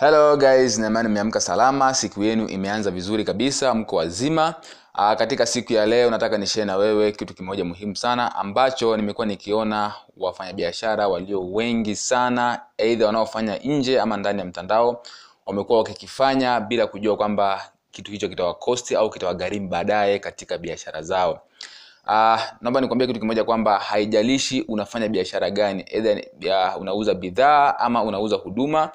hello guys. Naimani mmeamka salama. Siku yenu imeanza vizuri kabisa. Mko wazima. Aa, katika siku ya leo nataka nishee na wewe kitu kimoja muhimu sana ambacho nimekuwa nikiona wafanyabiashara walio wengi sana eidha wanaofanya nje ama ndani ya mtandao wamekuwa wakikifanya bila kujua kwamba kitu hicho kitawakosti au kitawagharimu baadaye katika biashara zao. Uh, naomba nikwambie kitu kimoja kwamba haijalishi unafanya biashara gani either ya unauza bidhaa ama unauza huduma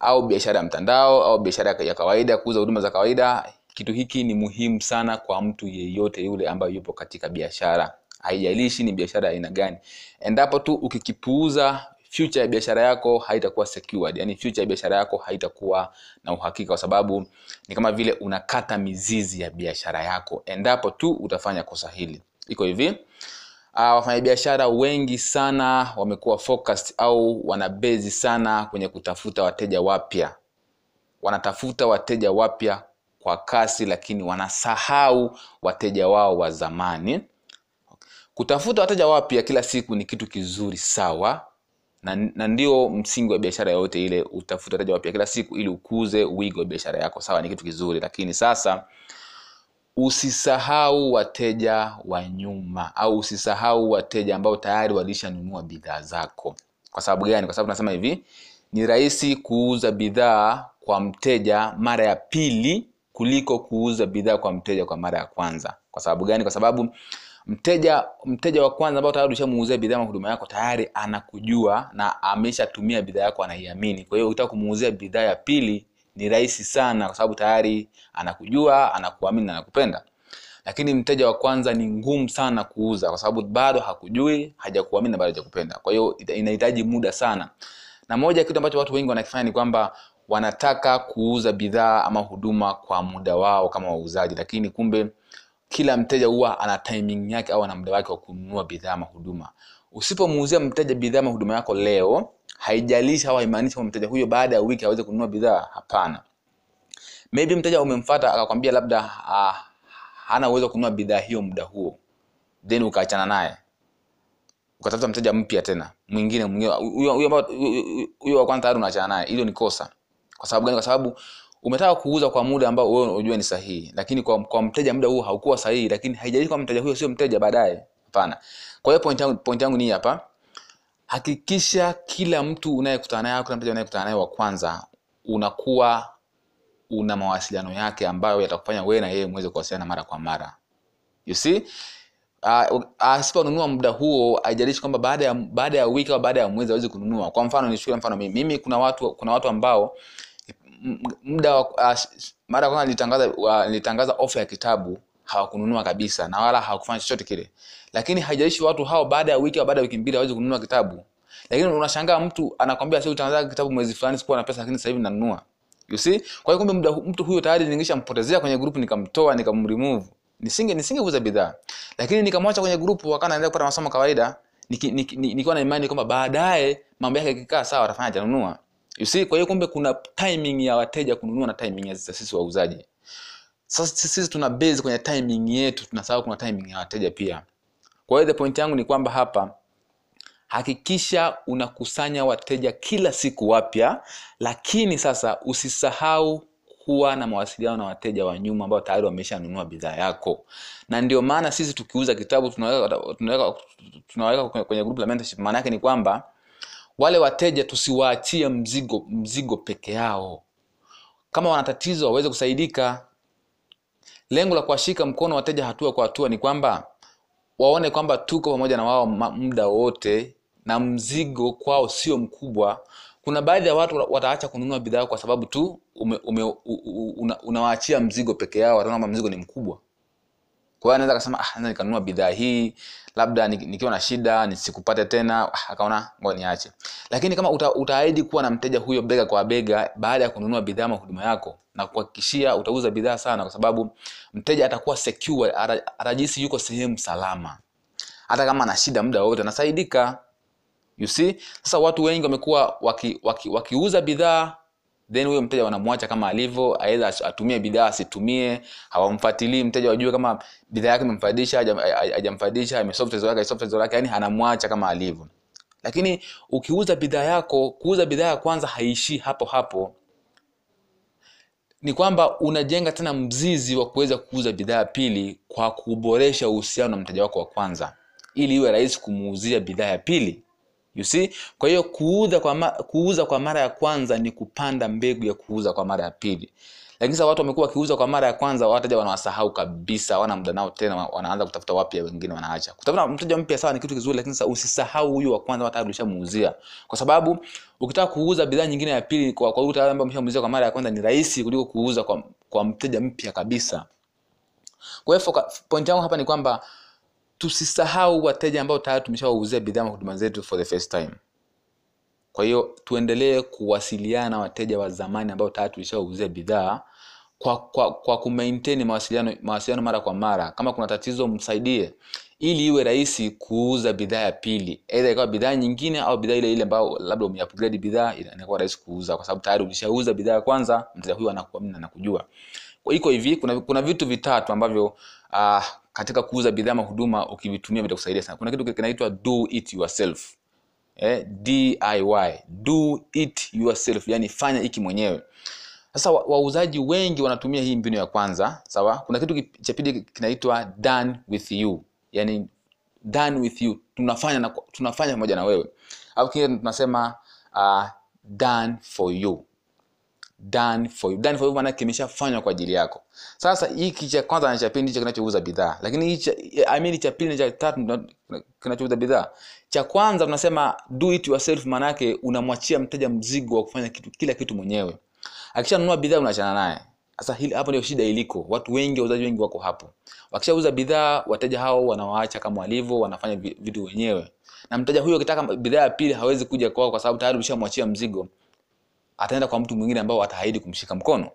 au biashara ya mtandao au biashara ya kawaida kuuza huduma za kawaida kitu hiki ni muhimu sana kwa mtu yeyote yule ambaye yupo katika biashara. Haijalishi ni biashara aina gani. Endapo tu ukikipuuza future ya biashara yako haitakuwa secured yani future ya biashara yako haitakuwa na uhakika kwa sababu ni kama vile unakata mizizi ya biashara yako. Endapo tu utafanya kosa hili. Iko hivi uh, wafanyabiashara wengi sana wamekuwa focused au wanabezi sana kwenye kutafuta wateja wapya. Wanatafuta wateja wapya kwa kasi lakini wanasahau wateja wao wa zamani. Kutafuta wateja wapya kila siku ni kitu kizuri sawa na, na ndio msingi wa biashara yoyote ile utafuta wateja wapya kila siku ili ukuze wigo wa biashara yako. Sawa ni kitu kizuri lakini sasa usisahau wateja wa nyuma au usisahau wateja ambao tayari walishanunua bidhaa zako. Kwa sababu gani? Kwa sababu nasema hivi ni rahisi kuuza bidhaa kwa mteja mara ya pili kuliko kuuza bidhaa kwa mteja kwa mara ya kwanza. Kwa sababu gani? Kwa sababu mteja mteja wa kwanza ambao tayari ushamuuzia bidhaa na huduma yako tayari anakujua na ameshatumia bidhaa yako anaiamini. Kwa hiyo ukitaka kumuuzia bidhaa ya pili ni rahisi sana kwa sababu tayari anakujua anakuamini na anakupenda. Lakini mteja wa kwanza ni ngumu sana kuuza kwa sababu bado hakujui hajakuamini na bado hajakupenda. Kwa hiyo inahitaji muda sana. Na moja ya kitu ambacho watu wengi wanakifanya ni kwamba wanataka kuuza bidhaa ama huduma kwa muda wao kama wauzaji. Lakini kumbe kila mteja huwa ana timing yake au ana muda wake wa kununua bidhaa ama huduma. Usipomuuzia mteja bidhaa ama huduma yako leo haijalishi au haimaanishi mteja huyo baada ya wiki aweze kununua bidhaa hapana. Maybe mteja umemfata akakwambia labda uh, hana uwezo kununua bidhaa hiyo muda huo. Then ukaachana naye. Ukatafuta mteja mpya tena mwingine mwingine huyo wa kwanza tayari unaachana naye. Hilo ni kosa. Kwa sababu gani? Kwa sababu umetaka kuuza kwa muda ambao wewe unajua ni sahihi. Lakini kwa, kwa mteja muda huo haukuwa sahihi lakini haijalishi kwa mteja huyo sio mteja baadaye. Hapana. Kwa hiyo point yangu, point yangu ni hapa hakikisha kila mtu unayekutana naye kila unayekutana naye wa kwanza unakuwa una mawasiliano yake ambayo yatakufanya wewe na yeye muweze kuwasiliana mara kwa mara. You see? Asiponunua uh, muda huo haijalishi kwamba baada ya baada ya wiki au baada ya mwezi awezi kununua. Kwa mfano nichukue mfano mimi mimi kuna watu kuna watu ambao muda uh, mara kwanza nilitangaza uh, nilitangaza ofa ya kitabu hawakununua kabisa na wala hawakufanya chochote kile. Lakini haijaishi watu hao baada ya wiki au baada ya wiki mbili hawezi kununua kitabu. Lakini unashangaa mtu anakwambia sasa utaanza kitabu mwezi fulani sikuwa na pesa lakini sasa hivi nanunua. You see? Kwa hiyo kumbe mtu huyo tayari ningeshampotezea kwenye grupu nikamtoa nikamremove. Nisinge nisingeuza bidhaa. Lakini nikamwacha kwenye grupu wakawa anaendelea kupata masomo kawaida nikiwa niki, niki, niki na imani kwamba baadaye mambo yake yakikaa sawa atafanya atanunua you see? Kwa hiyo kumbe kuna timing ya wateja kununua na timing ya sisi wauzaji sasa sisi tuna base kwenye timing yetu tunasahau kuna timing ya wateja pia. Kwa hiyo the point yangu ni kwamba hapa hakikisha unakusanya wateja kila siku wapya lakini sasa usisahau kuwa na mawasiliano na wateja wa nyuma ambao tayari wameshanunua bidhaa yako. Na ndio maana sisi tukiuza kitabu tunaweka, tunaweka, tunaweka kwenye group la mentorship. Maana yake ni kwamba wale wateja tusiwaachie mzigo mzigo peke yao. Kama wana tatizo waweze kusaidika lengo la kuwashika mkono wateja hatua kwa hatua ni kwamba waone kwamba tuko pamoja na wao muda wote na mzigo kwao sio mkubwa. Kuna baadhi ya watu wataacha kununua bidhaa kwa sababu tu unawaachia mzigo peke yao wataona kwamba mzigo ni mkubwa kwa hiyo anaweza akasema ah, nikanunua bidhaa hii labda nikiwa na shida nisikupate tena. Ah, akaona niache. Lakini kama uta, utaahidi kuwa na mteja huyo bega kwa bega baada ya kununua bidhaa ama huduma yako na kuhakikishia utauza bidhaa sana kwa sababu mteja atakuwa secure atajisi yuko sehemu salama. Hata kama ana shida muda wote anasaidika. You see? Sasa watu wengi wamekuwa wakiuza waki, waki, waki bidhaa then huyo mteja wanamwacha kama alivyo aidha atumie bidhaa asitumie hawamfuatilii mteja wajue kama bidhaa yake imemfaidisha hajamfaidisha lake yani anamwacha kama alivyo. Lakini ukiuza bidhaa yako kuuza bidhaa ya kwanza haishii hapo hapo. Ni kwamba unajenga tena mzizi wa kuweza kuuza bidhaa ya pili kwa kuboresha uhusiano na mteja wako wa kwanza. Ili iwe rahisi kumuuzia bidhaa ya pili you see? Kwa hiyo kuuza kwa, ma, kuuza kwa mara ya kwanza ni kupanda mbegu ya kuuza kwa mara ya pili. Lakini sasa watu wamekuwa wakiuza kwa mara ya kwanza wateja wanawasahau kabisa wana muda nao tena wanaanza kutafuta wapya wengine wanaacha. Kutafuta mteja mpya sawa ni kitu kizuri lakini sasa usisahau huyu wa kwanza hata ulishamuuzia kwa sababu ukitaka kuuza bidhaa nyingine ya pili kwa kwa yule ambaye umeshamuuzia kwa mara ya kwanza ni rahisi kuliko kuuza kwa, kwa mteja mpya kabisa. Kwa hiyo point yangu hapa ni kwamba tusisahau wateja ambao tayari tumeshawauzia bidhaa huduma zetu for the first time. Kwa hiyo tuendelee kuwasiliana na wateja wa zamani ambao tayari tulishawauzia bidhaa kwa kwa, kwa kumaintain mawasiliano mawasiliano mara kwa mara. Kama kuna tatizo msaidie. Ili iwe rahisi kuuza bidhaa ya pili. Aidha ikawa bidhaa nyingine au bidhaa ile ile ambayo labda umeupgrade bidhaa inakuwa rahisi kuuza. Kwa sababu tayari ulishauza bidhaa ya kwanza mteja huyu anakuamini na anakujua iko hivi kuna, kuna vitu vitatu ambavyo uh, katika kuuza bidhaa huduma ukivitumia vitakusaidia sana. Kuna kitu kinaitwa do it yourself eh, diy do it yourself yani fanya hiki mwenyewe. Sasa wauzaji wa wengi wanatumia hii mbinu ya kwanza sawa? Kuna kitu cha pili kinaitwa done with you yani done with you tunafanya na, tunafanya pamoja na wewe. Au kingine tunasema uh, done for you done for you. Done for you maana kimeshafanywa kwa ajili yako. Sasa hiki cha kwanza na cha pili ndicho kinachouza bidhaa. Lakini hiki I mean cha pili na cha tatu kinachouza bidhaa. Cha kwanza tunasema do it yourself maana yake unamwachia mteja mzigo wa kufanya kitu kila kitu mwenyewe. Akishanunua bidhaa unaachana naye. Sasa hili hapo ndio shida iliko. Watu wengi wauzaji wengi wako hapo. Wakishauza bidhaa wateja hao wanawaacha kama walivyo wanafanya vitu wenyewe. Na mteja huyo akitaka bidhaa ya pili hawezi kuja kwao kwa sababu tayari ushamwachia mzigo ataenda kwa mtu mwingine ambao ataahidi kumshika mkono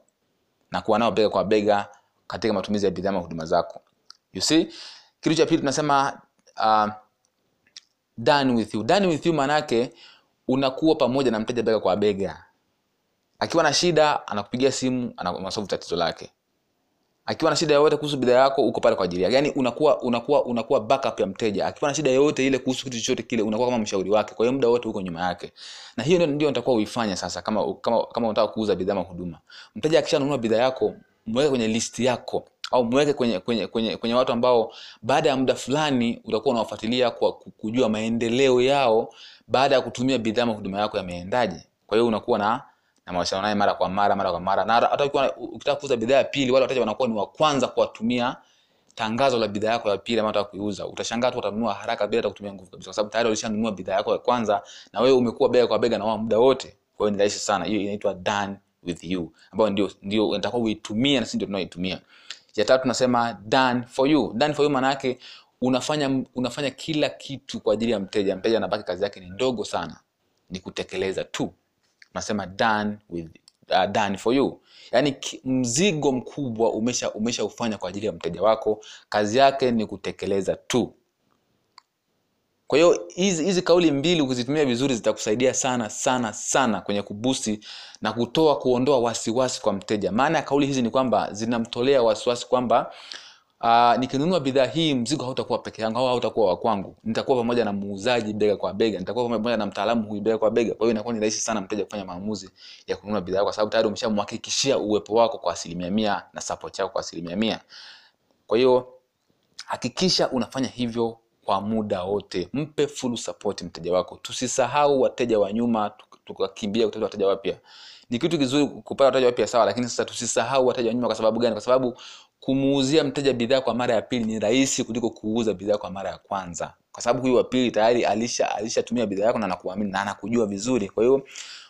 na kuwa nao bega kwa bega katika matumizi ya bidhaa huduma zako. You see? Kitu cha pili tunasema uh, done with you. Done with you maanake unakuwa pamoja na mteja bega kwa bega. Akiwa na shida anakupigia simu anasolve tatizo lake akiwa na shida yoyote kuhusu bidhaa yako uko pale kwa ajili yake. Yani unakuwa unakuwa unakuwa backup ya mteja. Akiwa na shida yoyote ile kuhusu kitu chochote kile unakuwa kama mshauri wake. Kwa hiyo muda wote uko nyuma yake. Na hiyo ndio ndio nitakuwa uifanya sasa kama kama kama unataka kuuza bidhaa au huduma. Mteja akishanunua bidhaa yako mweke kwenye list yako. Au mweke kwenye kwenye kwenye kwenye watu ambao baada ya muda fulani utakuwa unawafuatilia kwa kujua maendeleo yao baada ya kutumia bidhaa au huduma yako yameendaje. Kwa hiyo unakuwa na na mawasiliano naye mara kwa mara mara kwa mara. Na hata ukiwa ukitaka kuuza bidhaa ya pili wale wateja wanakuwa ni wa kwanza kuwatumia tangazo la bidhaa yako ya pili ambayo unataka kuiuza. Utashangaa tu watanunua haraka bila hata kutumia nguvu kabisa kwa sababu tayari walishanunua bidhaa yako ya kwanza na wewe umekuwa bega kwa bega na wao muda wote. Kwa hiyo ni rahisi sana. Hiyo inaitwa done with you ambayo ndio ndio unatakiwa uitumie na sisi ndio tunaoitumia. Ya tatu nasema done for you. Done for you maana yake unafanya unafanya kila kitu kwa ajili ya mteja. Mteja anabaki kazi yake ni ndogo sana. Ni kutekeleza tu nasema done with uh, done for you. Yaani mzigo mkubwa umesha umeshaufanya kwa ajili ya mteja wako kazi yake ni kutekeleza tu. Kwa hiyo hizi hizi kauli mbili ukizitumia vizuri zitakusaidia sana sana sana kwenye kubusi na kutoa kuondoa wasiwasi kwa mteja. Maana ya kauli hizi ni kwamba zinamtolea wasiwasi kwamba uh, nikinunua bidhaa hii mzigo hautakuwa peke yangu au hautakuwa wa kwangu. Nitakuwa pamoja na muuzaji bega kwa bega. Nitakuwa pamoja na mtaalamu huyu bega kwa bega. Kwa hiyo inakuwa ni rahisi sana mteja kufanya maamuzi ya kununua bidhaa kwa sababu tayari umeshamhakikishia uwepo wako kwa asilimia mia na support yako kwa asilimia mia. Kwa hiyo hakikisha unafanya hivyo kwa muda wote. Mpe full support mteja wako. Tusisahau wateja wa nyuma tukakimbia kutafuta wateja wapya. Ni kitu kizuri kupata wateja wapya sawa lakini sasa tusisahau wateja wa nyuma. Kwa sababu gani? Kwa sababu kumuuzia mteja bidhaa kwa mara ya pili ni rahisi kuliko kuuza bidhaa kwa mara ya kwanza. Kwa sababu huyu wa pili tayari alisha alishatumia bidhaa yako na anakuamini na anakujua vizuri. Kwa hiyo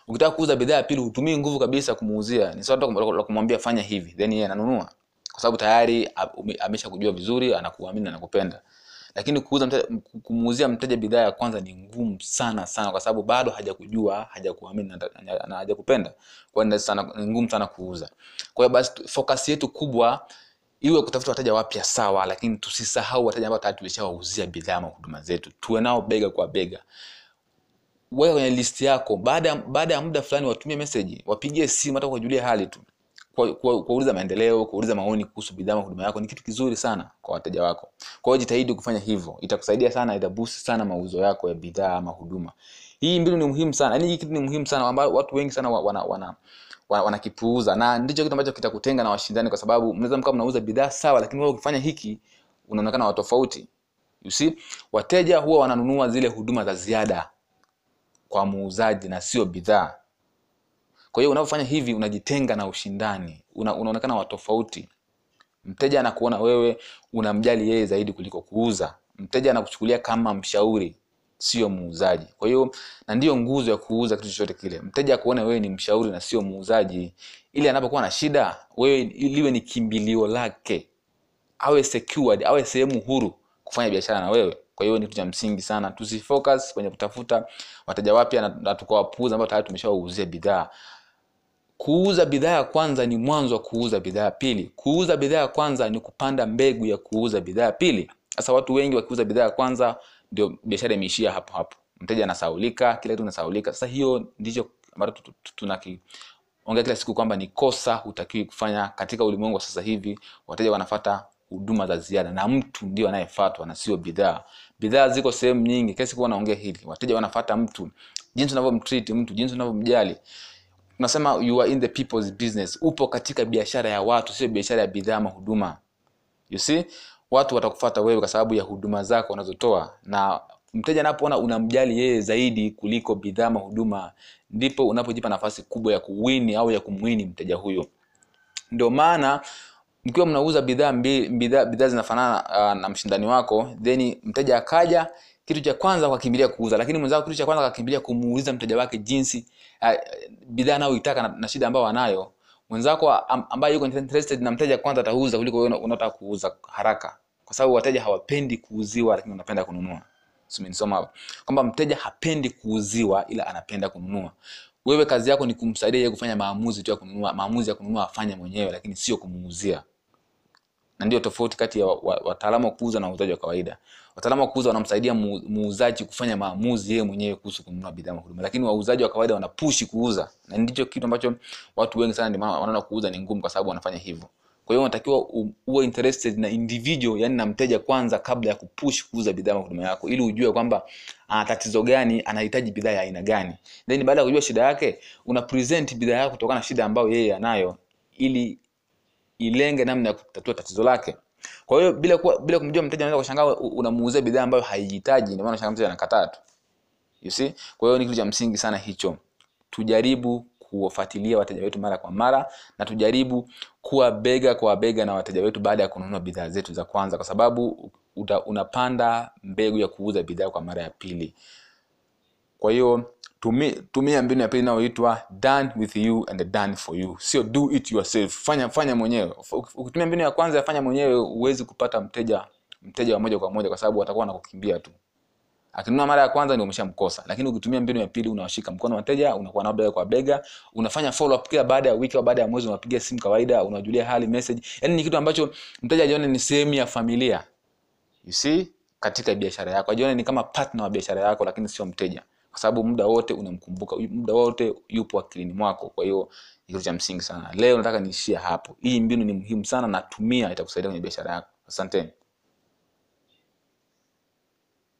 ukitaka kuuza bidhaa ya pili hutumii nguvu kabisa kumuuzia. Ni sawa tu kumwambia fanya hivi then yeye ananunua. Kwa sababu tayari ameshakujua vizuri anakuamini na anakupenda. Lakini kuuza kumuuzia mteja bidhaa ya kwanza ni ngumu sana sana kwa sababu bado hajakujua hajakuamini na hajakupenda. Kwa ni ngumu sana kuuza. Kwa hiyo basi focus yetu kubwa iwe kutafuta wateja wapya sawa lakini tusisahau wateja ambao tayari tulishawauzia bidhaa ama huduma zetu. Tuwe nao bega kwa bega. Weka kwenye list yako. Baada baada ya muda fulani watumie message wapigie simu hata kuwajulia hali tu. Kuuliza maendeleo kuuliza maoni kuhusu bidhaa ama huduma yako ni kitu kizuri sana kwa wateja wako. Kwa hiyo jitahidi kufanya hivyo. Itakusaidia sana itaboost sana mauzo yako ya bidhaa ama huduma. Hii mbinu ni muhimu sana. Yaani hii kitu ni muhimu sana ambayo watu wengi sana wa- wana wana wana- wanakipuuza. Na ndicho kitu ambacho kitakutenga na washindani kwa sababu mnaweza mkawa mnauza bidhaa sawa lakini wewe ukifanya hiki unaonekana wa tofauti. You see wateja huwa wananunua zile huduma za ziada kwa muuzaji na sio bidhaa. Kwa hiyo unapofanya hivi unajitenga na ushindani. Una, unaonekana wa tofauti. Mteja anakuona wewe unamjali yeye zaidi kuliko kuuza. Mteja anakuchukulia kama mshauri sio muuzaji. Kwa hiyo na ndiyo nguzo ya kuuza kitu chochote kile. Mteja akuone wewe ni mshauri na sio muuzaji ili anapokuwa na shida wewe liwe ni kimbilio lake. Awe secured awe sehemu huru kufanya biashara na wewe. Kwa hiyo ni kitu cha msingi sana. Tusifocus kwenye kutafuta wateja wapya na, tukawapuuza ambao tayari tumeshawauzia bidhaa. Kuuza bidhaa ya kwanza ni mwanzo wa kuuza bidhaa ya pili. Kuuza bidhaa ya kwanza ni kupanda mbegu ya kuuza bidhaa ya pili. Sasa watu wengi wakiuza bidhaa ya kwanza ndio biashara imeishia hapo hapo. Mteja anasaulika kila kitu nasaulika sasa hiyo ndicho ambacho tu- tu- tunakiongea kila siku kwamba ni kosa hutakiwi kufanya katika ulimwengu wa sasa hivi. Wateja wanafata huduma za ziada na mtu ndio anayefatwa na sio bidhaa. Bidhaa ziko sehemu nyingi. Kila siku wanaongea hili. Wateja wanafata mtu. Jinsi unavyomtreat mtu jinsi unavyomjali. Tunasema you are in the people's business. Upo katika biashara ya watu sio biashara ya bidhaa ama huduma. You see watu watakufata wewe kwa sababu ya huduma zako unazotoa na mteja anapoona unamjali yeye zaidi kuliko bidhaa mahuduma ndipo unapojipa nafasi kubwa ya kuwini au ya kumwini mteja huyo. Ndio maana mkiwa mnauza bidhaa bidhaa bidhaa zinafanana uh, na mshindani wako then mteja akaja kitu cha kwanza kakimbilia kuuza. Lakini mwenzako kitu cha kwanza kakimbilia kumuuliza mteja wake jinsi uh, bidhaa anayoitaka na, na shida ambayo anayo mwenzako ambaye yuko interested na mteja kwanza atauza kuliko wewe unataka kuuza haraka. Kwa sababu wateja hawapendi kuuziwa lakini wanapenda kununua. Simenisoma hapa. Kwamba mteja hapendi kuuziwa ila anapenda kununua. Wewe kazi yako ni kumsaidia yeye kufanya maamuzi tu ya kununua maamuzi ya kununua afanye mwenyewe lakini sio kumuuzia na ndio tofauti kati ya wa- wa- wataalamu wa kuuza na wauzaji wa kawaida. Wataalamu wa kuuza wanamsaidia muuzaji kufanya maamuzi yeye mwenyewe kuhusu kununua bidhaa na huduma. Lakini wauzaji wa kawaida wanapushi kuuza. Na ndicho kitu ambacho watu wengi sana ndio maana wanaona kuuza ni ngumu kwa sababu wanafanya hivyo. Kwa hiyo unatakiwa uwe interested na individual yani na mteja kwanza kabla ya kupush kuuza bidhaa na huduma yako ili ujue kwamba ana tatizo gani anahitaji bidhaa ya aina gani. Then baada ya kujua shida yake una present bidhaa yako kutokana na shida ambayo yeye anayo ili ilenge namna ya kutatua tatizo lake. Kwa hiyo bila kuwa, bila kumjua mteja unaweza kushangaa unamuuzia bidhaa ambayo haihitaji ndio maana unashangaa mteja anakataa tu. You see? Kwa hiyo ni kitu cha msingi sana hicho. Tujaribu kuwafuatilia wateja wetu mara kwa mara na tujaribu kuwa bega kwa bega na wateja wetu baada ya kununua bidhaa zetu za kwanza kwa sababu uta, unapanda mbegu ya kuuza bidhaa kwa mara ya pili. Kwa hiyo tumi, tumia mbinu ya pili inayoitwa done with you and done for you. Sio do it yourself. Fanya fanya mwenyewe. Ukitumia mbinu ya kwanza ya fanya mwenyewe huwezi kupata mteja mteja wa moja kwa moja kwa sababu watakuwa wanakukimbia tu. Akinunua mara ya kwanza ndio umeshamkosa. Lakini ukitumia mbinu ya pili unawashika mkono wateja unakuwa nao bega kwa bega. Unafanya follow up kila baada ya wiki au baada ya mwezi unapiga simu kawaida unajulia hali message. Yani ni kitu ambacho mteja ajione ni sehemu ya familia. You see? Katika biashara yako. Ajione ni kama partner wa biashara yako lakini sio mteja kwa sababu muda wote unamkumbuka muda wote yupo akilini mwako. Kwa hiyo ni kitu cha msingi sana. Leo nataka niishie hapo. Hii mbinu ni muhimu sana natumia, itakusaidia kwenye biashara yako. Asanteni